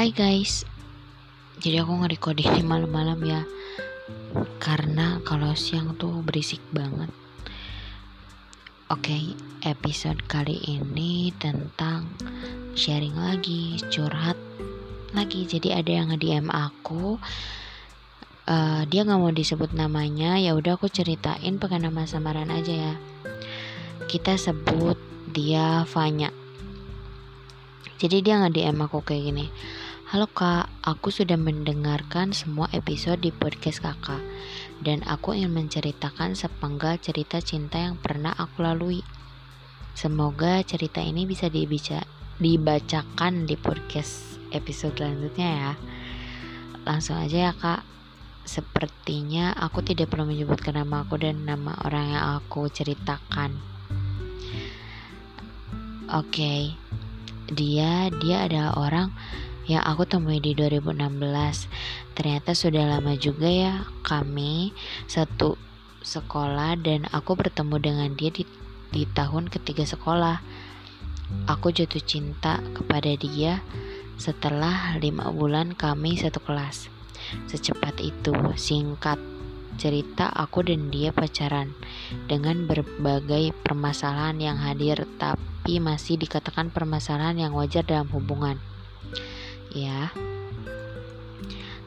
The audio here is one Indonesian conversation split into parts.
Hai guys, jadi aku nge-record ini malam-malam ya. Karena kalau siang tuh berisik banget. Oke, episode kali ini tentang sharing lagi, curhat lagi. Jadi ada yang nge-DM aku. Uh, Dia nggak mau disebut namanya, ya udah aku ceritain pakai nama samaran aja ya. Kita sebut dia Fanya. Jadi dia nge DM aku kayak gini Halo kak, aku sudah mendengarkan semua episode di podcast kakak. Dan aku ingin menceritakan sepenggal cerita cinta yang pernah aku lalui. Semoga cerita ini bisa dibaca, dibacakan di podcast episode selanjutnya ya. Langsung aja ya kak. Sepertinya aku tidak perlu menyebutkan nama aku dan nama orang yang aku ceritakan. Oke, okay. dia dia adalah orang yang aku temui di 2016. Ternyata sudah lama juga ya kami satu sekolah dan aku bertemu dengan dia di, di tahun ketiga sekolah. Aku jatuh cinta kepada dia setelah lima bulan kami satu kelas. Secepat itu, singkat cerita aku dan dia pacaran dengan berbagai permasalahan yang hadir tapi masih dikatakan permasalahan yang wajar dalam hubungan ya.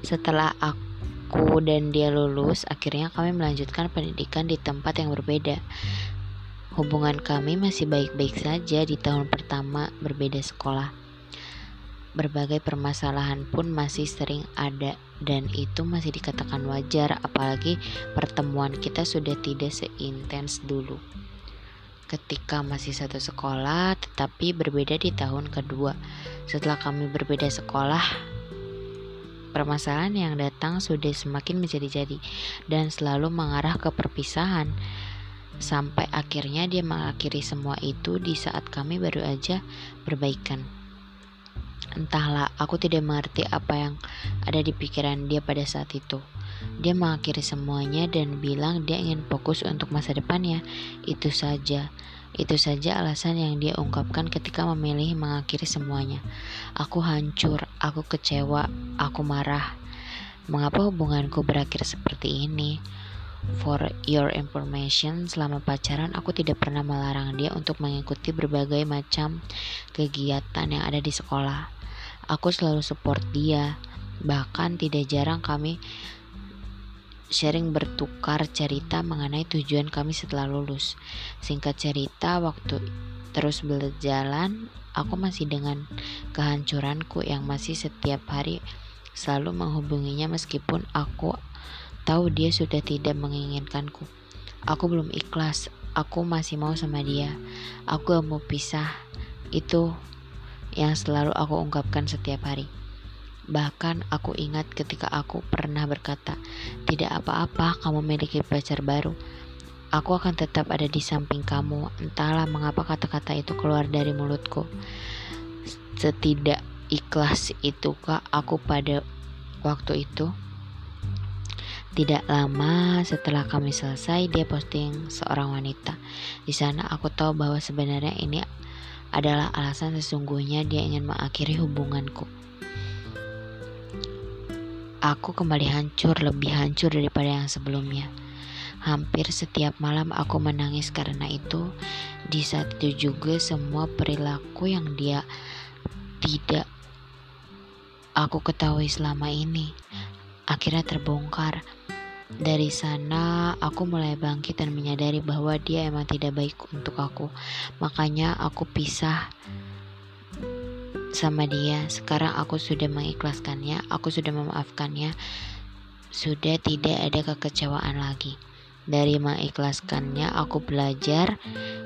Setelah aku dan dia lulus akhirnya kami melanjutkan pendidikan di tempat yang berbeda. Hubungan kami masih baik-baik saja di tahun pertama berbeda sekolah. Berbagai permasalahan pun masih sering ada dan itu masih dikatakan wajar apalagi pertemuan kita sudah tidak seintens dulu ketika masih satu sekolah tetapi berbeda di tahun kedua. Setelah kami berbeda sekolah, permasalahan yang datang sudah semakin menjadi-jadi dan selalu mengarah ke perpisahan. Sampai akhirnya dia mengakhiri semua itu di saat kami baru aja berbaikan. Entahlah, aku tidak mengerti apa yang ada di pikiran dia pada saat itu. Dia mengakhiri semuanya dan bilang dia ingin fokus untuk masa depannya. Itu saja. Itu saja alasan yang dia ungkapkan ketika memilih mengakhiri semuanya. Aku hancur, aku kecewa, aku marah. Mengapa hubunganku berakhir seperti ini? For your information, selama pacaran aku tidak pernah melarang dia untuk mengikuti berbagai macam kegiatan yang ada di sekolah. Aku selalu support dia. Bahkan tidak jarang kami sharing bertukar cerita mengenai tujuan kami setelah lulus. Singkat cerita, waktu terus berjalan, aku masih dengan kehancuranku yang masih setiap hari selalu menghubunginya meskipun aku tahu dia sudah tidak menginginkanku. Aku belum ikhlas, aku masih mau sama dia. Aku gak mau pisah. Itu yang selalu aku ungkapkan setiap hari. Bahkan aku ingat ketika aku pernah berkata, "Tidak apa-apa, kamu memiliki pacar baru. Aku akan tetap ada di samping kamu." Entahlah mengapa kata-kata itu keluar dari mulutku. Setidak ikhlas itukah aku pada waktu itu? Tidak lama setelah kami selesai, dia posting seorang wanita. Di sana aku tahu bahwa sebenarnya ini adalah alasan sesungguhnya dia ingin mengakhiri hubunganku. Aku kembali hancur, lebih hancur daripada yang sebelumnya. Hampir setiap malam aku menangis karena itu. Di saat itu juga semua perilaku yang dia tidak aku ketahui selama ini akhirnya terbongkar. Dari sana aku mulai bangkit dan menyadari bahwa dia emang tidak baik untuk aku. Makanya aku pisah sama dia. Sekarang aku sudah mengikhlaskannya, aku sudah memaafkannya. Sudah tidak ada kekecewaan lagi. Dari mengikhlaskannya, aku belajar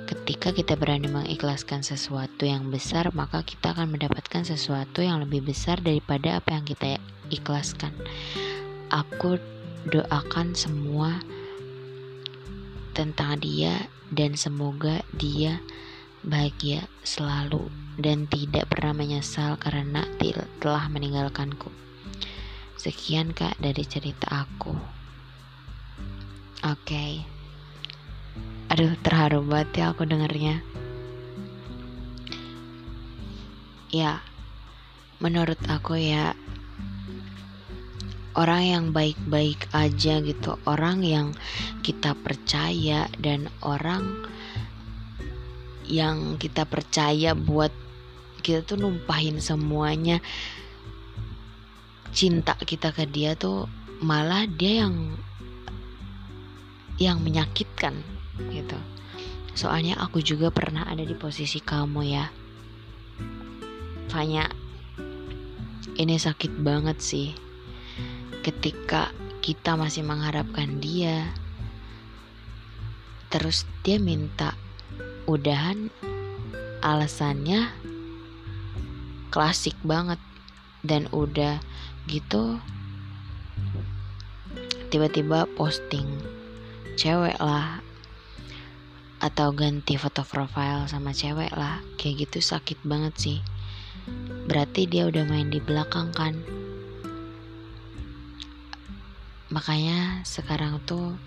ketika kita berani mengikhlaskan sesuatu yang besar, maka kita akan mendapatkan sesuatu yang lebih besar daripada apa yang kita ikhlaskan. Aku doakan semua tentang dia dan semoga dia bahagia selalu dan tidak pernah menyesal karena telah meninggalkanku. Sekian kak dari cerita aku. Oke. Okay. Aduh terharu banget ya aku dengernya. Ya, menurut aku ya orang yang baik-baik aja gitu orang yang kita percaya dan orang yang kita percaya buat kita tuh numpahin semuanya. Cinta kita ke dia tuh malah dia yang yang menyakitkan gitu. Soalnya aku juga pernah ada di posisi kamu ya. Fanya ini sakit banget sih. Ketika kita masih mengharapkan dia terus dia minta udahan alasannya klasik banget. Dan udah gitu tiba-tiba posting cewek lah. Atau ganti foto profile sama cewek lah. Kayak gitu sakit banget sih. Berarti dia udah main di belakang kan? Makanya sekarang tuh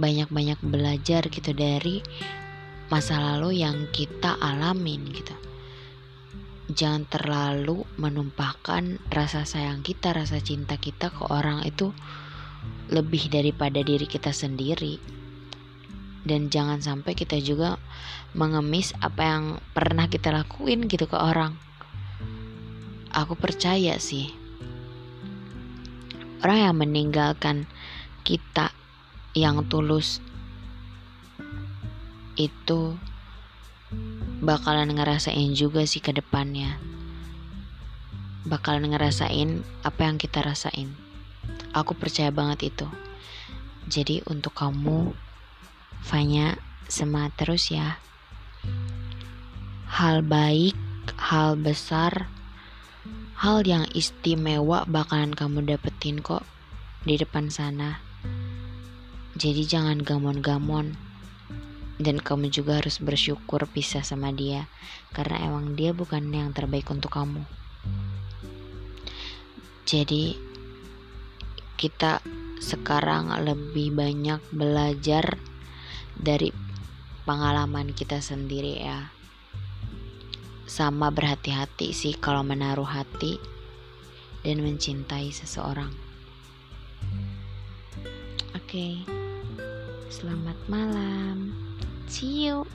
banyak-banyak belajar gitu dari masa lalu yang kita alamin gitu jangan terlalu menumpahkan rasa sayang kita, rasa cinta kita ke orang itu lebih daripada diri kita sendiri. Dan jangan sampai kita juga mengemis apa yang pernah kita lakuin gitu ke orang. Aku percaya sih. Orang yang meninggalkan kita yang tulus itu bakalan ngerasain juga sih ke depannya. Bakalan ngerasain apa yang kita rasain. Aku percaya banget itu. Jadi untuk kamu, Fanya, semangat terus ya. Hal baik, hal besar, hal yang istimewa bakalan kamu dapetin kok di depan sana. Jadi jangan gamon-gamon dan kamu juga harus bersyukur pisah sama dia. Karena emang dia bukan yang terbaik untuk kamu. Jadi kita sekarang lebih banyak belajar dari pengalaman kita sendiri ya. Sama berhati-hati sih kalau menaruh hati dan mencintai seseorang. Oke okay. selamat malam See you.